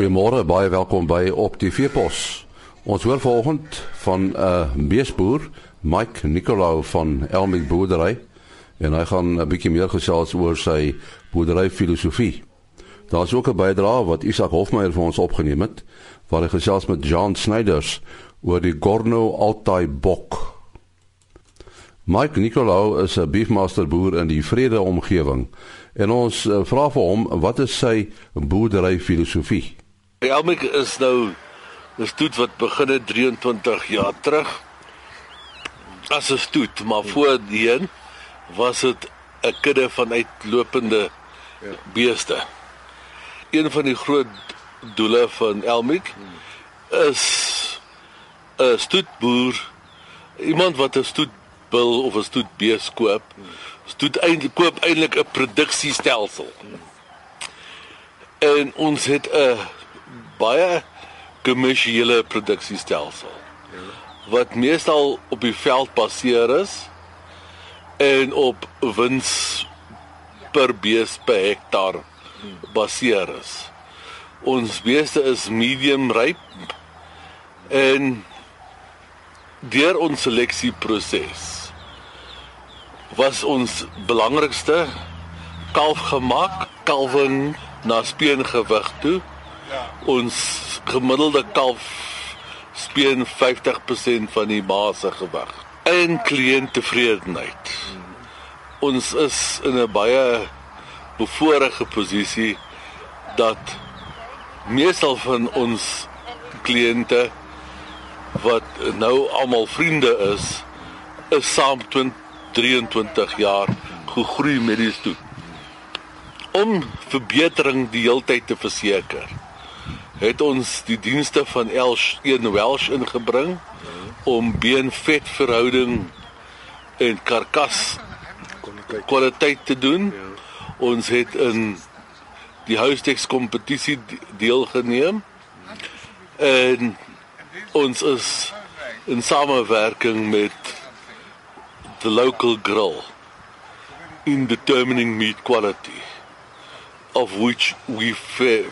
Goeiemôre, baie welkom by op die Veepos. Ons hoor vanoggend van 'n uh, beesboer, Mike Nicolou van Elmig Boerdery en hy gaan 'n bietjie meer gesels oor sy boerdery filosofie. Daar's ook 'n bydrae wat Isak Hofmeyer vir ons opgeneem het waar hy gesels met John Snyders oor die Gorno Altai bok. Mike Nicolou is 'n beefmaster boer in die Vrede omgewing en ons uh, vra vir hom wat is sy boerdery filosofie? Elmik is nou 'n stoet wat begin het 23 jaar terug. As 'n stoet, maar voorheen was dit 'n kudde van uitlopende ja. beeste. Een van die groot doele van Elmik is 'n stoetboer, iemand wat 'n stoetbil of 'n stoetbees koop. Stoet eintlik koop eintlik 'n produksiestelsel. En ons het 'n baie kommersiële produksiestelsel wat meestal op die veld baseer is en op wins per bees per hektaar baseer is. Ons beeste is medium ryp en deur ons seleksieproses was ons belangrikste kalf gemaak, kalwing na speengewig toe Ons gemiddelde kalf speen 50% van die base gewig. En kliënttevredenheid. Ons is in 'n baie bevoordeelde posisie dat meestal van ons kliënte wat nou almal vriende is, is saam 23 jaar gegroei met die stoet. Om verbetering die heeltyd te verseker het ons die dienste van Elsh een Welsh ingebring om beenvetverhouding en karkas kwaliteit te doen. Ons het in die Houstex kompetisie deelgeneem en ons is in samewerking met the local grill in determining meat quality of which we fair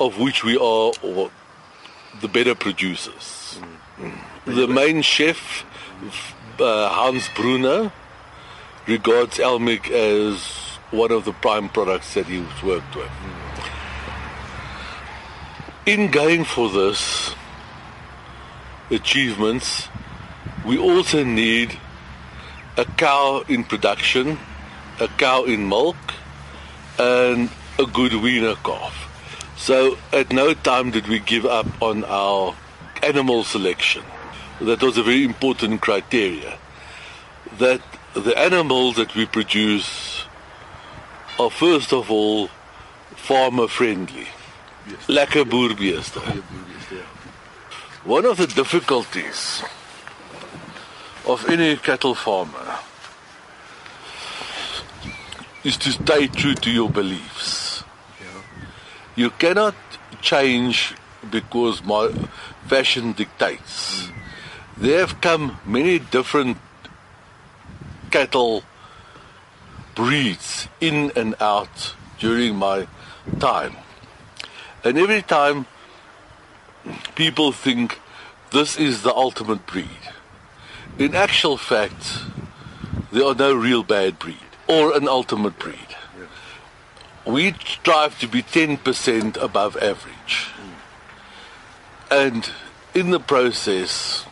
of which we are the better producers. Mm. The main chef, uh, Hans Brunner, regards Elmic as one of the prime products that he's worked with. In going for this achievements, we also need a cow in production, a cow in milk, and a good weaner calf. So at no time did we give up on our animal selection. That was a very important criteria. That the animals that we produce are first of all farmer friendly. Yes. Lekker boerbeeste. One of the difficulties of any cattle farmer is to stay true to your beliefs. You cannot change because my fashion dictates. There have come many different cattle breeds in and out during my time. And every time people think this is the ultimate breed. In actual fact, there are no real bad breed or an ultimate breed we strive to be 10% above average. And in the process,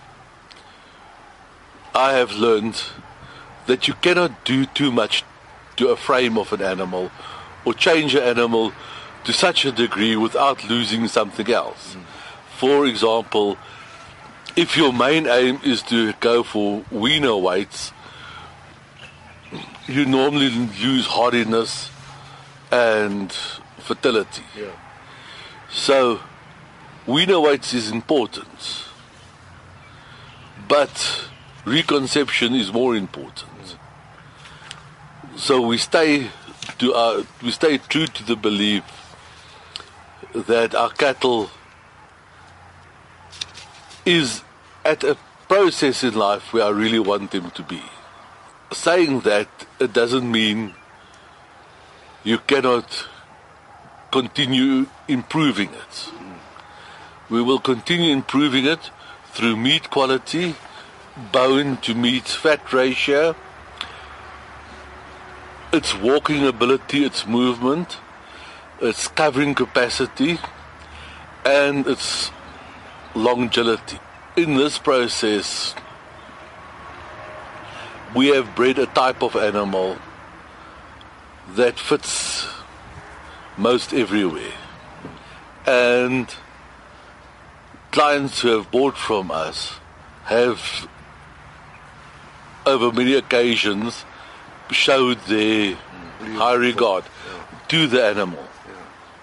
I have learned that you cannot do too much to a frame of an animal or change an animal to such a degree without losing something else. Mm. For example, if your main aim is to go for weaner weights, you normally use hardiness and fertility. Yeah. So, we know weights is important, but reconception is more important. So we stay to our, we stay true to the belief that our cattle is at a process in life where I really want them to be. Saying that, it doesn't mean you cannot continue improving it. We will continue improving it through meat quality, bone to meat fat ratio, its walking ability, its movement, its covering capacity, and its longevity. In this process, we have bred a type of animal that fits most everywhere. And clients who have bought from us have, over many occasions, showed their high regard to the animal.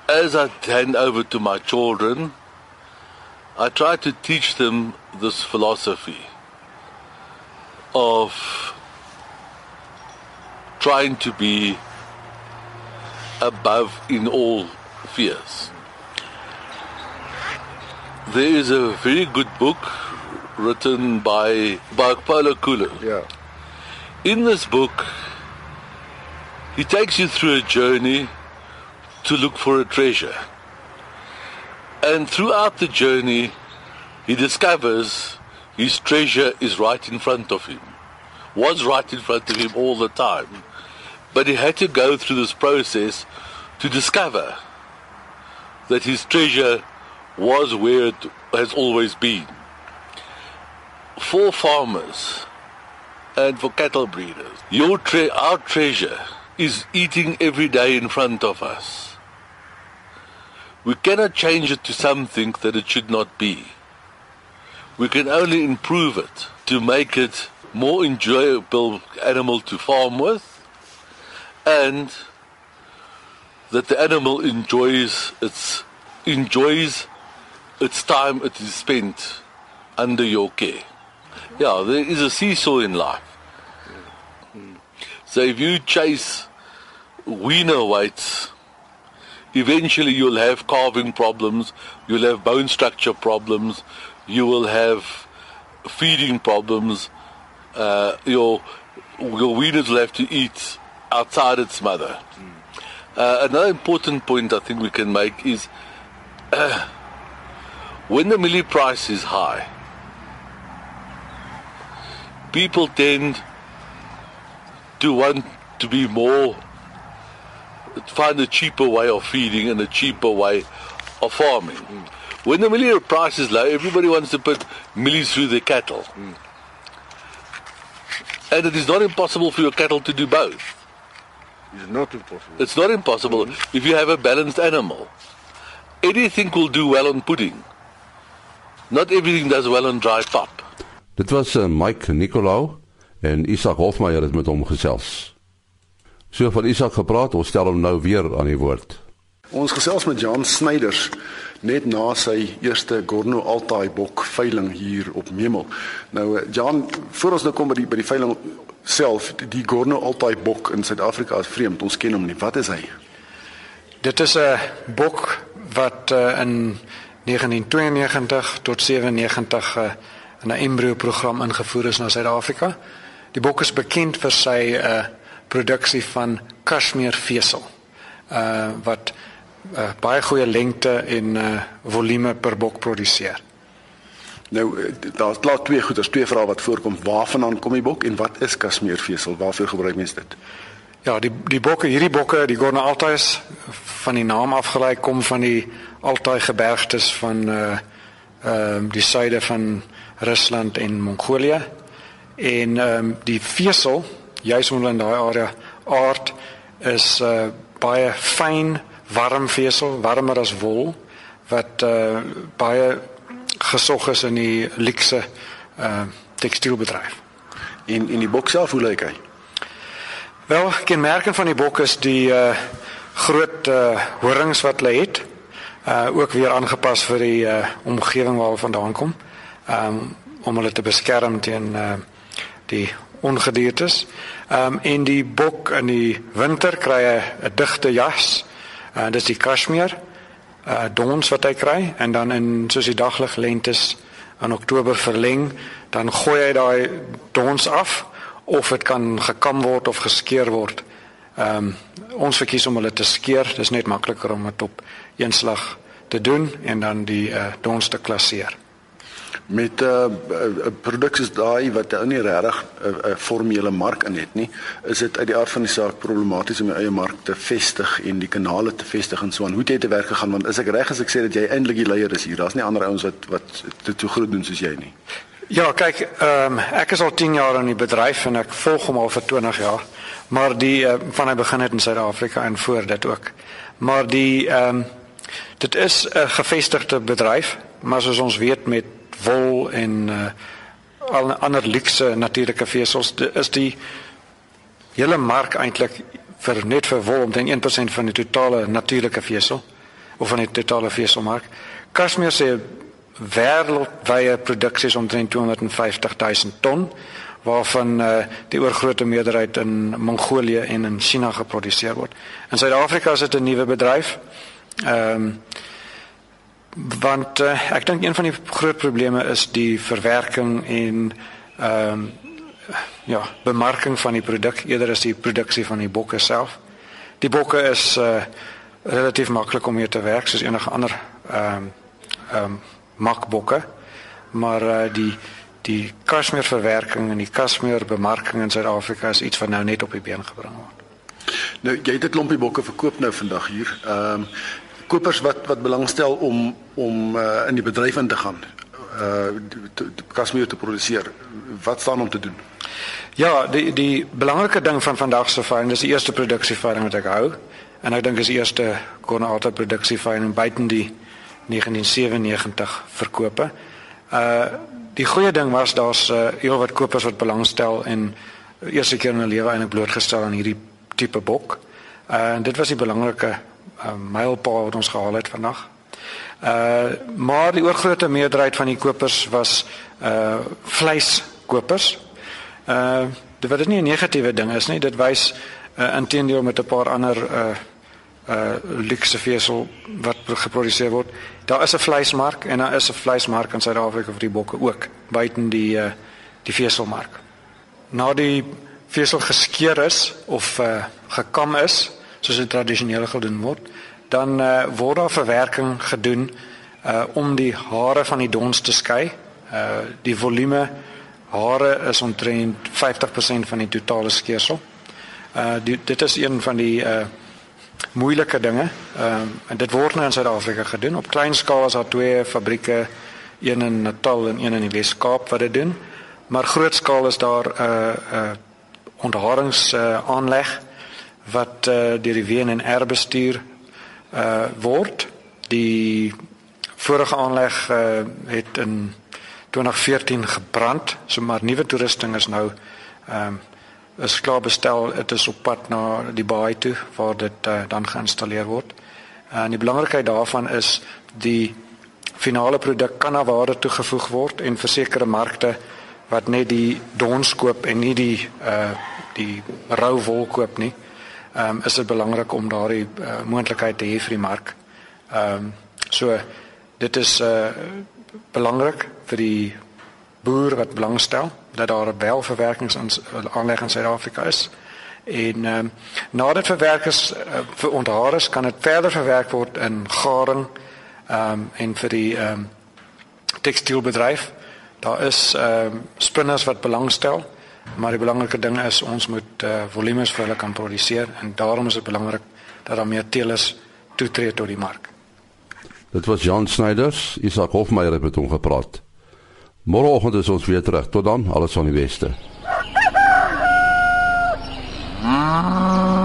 As I hand over to my children, I try to teach them this philosophy of trying to be above in all fears. There is a very good book written by, Paulo Coelho. Ja. In this book, he takes you through a journey to look for a treasure. And throughout the journey, he discovers his treasure is right in front of him. Was right in front of him all the time. But he had to go through this process to discover that his treasure was where it has always been. For farmers and for cattle breeders, your tre- our treasure is eating every day in front of us. We cannot change it to something that it should not be. We can only improve it to make it more enjoyable animal to farm with and that the animal enjoys its enjoys its time it is spent under your care. Yeah, there is a seesaw in life. So if you chase wiener weights, eventually you'll have carving problems, you'll have bone structure problems, you will have feeding problems. Uh, your your wieners will have to eat outside its mother. Uh, another important point I think we can make is uh, when the millie price is high, people tend to want to be more, find a cheaper way of feeding and a cheaper way of farming. When the millie price is low, everybody wants to put millies through their cattle. And it is not impossible for your cattle to do both. Is not impossible. It's not impossible if you have a balanced animal. Anything will do well on pudding. Not everything does well on dry pap. Dit was uh, Mike Nicolau en Isak Hofmeyer het met hom gesels. So van Isak gepraat, ons stel hom nou weer aan die woord. Ons gesels met Jan Snyders net na sy eerste Gorno Altai bok veiling hier op Memel. Nou eh, Jan, voor ons nou kom by die by die veiling self, die Gorno Altai bok in Suid-Afrika is vreemd. Ons ken hom nie. Wat is hy? Dit is 'n bok wat uh, in 1992 tot 97 uh, in 'n embryo program ingevoer is na Suid-Afrika. Die bok is bekend vir sy uh, produksie van kashmir vesel. Uh wat uh, baie goeie lengte en uh, volume per bok produseer. Nou eh, daar's klaar twee goeders, twee vrae wat voorkom. Waarvandaan kom die bok en wat is kasmeervesel? Waarvoor gebruik mense dit? Ja, die die bokke, hierdie bokke, die Gorna Altais van die naam afgelei kom van die Altai gebergtes van uh ehm uh, die suide van Rusland en Mongolië. En ehm um, die vesel, juis onder in daai area aard is uh baie fyn, warm vesel, warmer as wol wat uh baie gesog is in die luxe uh tekstielbedryf. En en die bok self, hoe lyk hy? Wel, kenmerkend van die bok is die uh groot uh horings wat hulle het. Uh ook weer aangepas vir die uh omgewing waar hulle vandaan kom. Um om hulle te beskerm teen uh die ongediertes. Um en die bok in die winter kry 'n digte jas. Uh dis die kashmir uh dons wat hy kry en dan in soos die daglig lentes in Oktober verleng, dan gooi hy daai dons af of dit kan gekam word of geskeur word Ehm um, ons verkies om hulle te skeer. Dis net makliker om dit op een slag te doen en dan die uh, dons te klasseer met 'n uh, uh, produk soos daai wat ou nie regtig 'n uh, uh, formele mark in het nie, is dit uit die aard van die saak problematies om jou eie mark te vestig en die kanale te vestig en so aan. Hoe het jy te werk gegaan want as ek reg is ek sê dat jy eintlik die leier is hier. Daar's nie ander ouens wat wat dit so groot doen soos jy nie. Ja, kyk, ehm um, ek is al 10 jaar in die bedryf en ek volg hom al vir 20 jaar. Maar die uh, van hy begin het in Suid-Afrika en voor dit ook. Maar die ehm um, dit is 'n gevestigde bedryf, maar soos ons weet met wol en uh, al ander luxe natuurlike vesels is die hele mark eintlik vir net vir wol omtrent 1% van die totale natuurlike vesel of van die totale veselmark. Kashmir se wêreldwye produksie is omtrent 250 000 ton waarvan uh, die oorgrootste meerderheid in Mongolië en in China geproduseer word. In Suid-Afrika is dit 'n nuwe bedryf. Ehm um, want uh, ek dink een van die groot probleme is die verwerking en ehm um, ja, bemarking van die produk eerder as die produksie van die bokke self. Die bokke is uh, relatief maklik om mee te werk soos enige ander ehm um, ehm um, makbokke, maar uh, die die kasmeerverwerking en die kasmeerbemarking in Suid-Afrika is iets wat nou net op die been gebring word. Nou jy het 'n klompie bokke verkoop nou vandag hier. Ehm um, kopers wat wat belangstel om om uh, in die bedryf in te gaan uh kasmier te produseer. Wat staan om te doen? Ja die die belangrike ding van vandag se veiling is die eerste produksieveiling wat ek hou. En ek dink is die eerste konauta produksieveiling buiten die 1997 verkope. Uh die goeie ding was daar's uh, heel wat kopers wat belangstel en eerste keer in hulle lewe eintlik blootgestel aan hierdie tipe bok. Uh dit was die belangrike uh, mylpaal wat ons gehaal het vandag. Uh maar die oorgrootste meerderheid van die kopers was uh vleiskopers. Uh dit wat nie 'n negatiewe ding is nie, dit wys uh, intendeel met 'n paar ander uh uh luxe vesel wat geproduseer word. Daar is 'n vleismark en daar is 'n vleismark in Suid-Afrika vir die bokke ook, buiten die uh die veselmark. Na die vesel geskeur is of uh gekam is, soos dit tradisioneel gedoen word, dan uh, word daar verwerking gedoen uh om die hare van die dons te skei. Uh die volume hare is omtrent 50% van die totale skeersel. Uh die, dit is een van die uh moeilike dinge. Ehm uh, en dit word nou in Suid-Afrika gedoen op klein skaal as daar twee fabrieke, een in Natal en een in die Wes-Kaap wat dit doen. Maar groot skaal is daar 'n uh, 'n uh, ontharings uh, aanleg wat uh, deur die WN en R bestuur uh word. Die vorige aanleg uh, het in 2014 gebrand, so maar nuwe toerusting is nou ehm um, is klaar bestel. Dit is op pad na die baai toe waar dit uh, dan geïnstalleer word. En die belangrikheid daarvan is die finale produk kan na waarde toegevoeg word en vir sekere markte wat net die dons koop en nie die uh die rou wol koop nie ehm um, is dit belangrik om daardie uh, moontlikheid te hê vir die mark. Ehm um, so dit is uh belangrik vir die boer wat belangstel dat daar 'n welverwerkingsaanleg in Suid-Afrika is. En ehm um, nadat verwerk is uh, vir ontharers kan dit verder verwerk word in garing ehm um, en vir die ehm um, tekstielbedryf. Daar is ehm um, spinners wat belangstel Maar die belangrike ding is ons moet uh, volumes vir hulle kan produseer en daarom is dit belangrik dat daar meer teelers toetree tot die mark. Dit was Jan Snyders, Isak Hofmeyer het met hom gepraat. Môreoggend is ons weer terug. Tot dan, alles van die beste. Ah.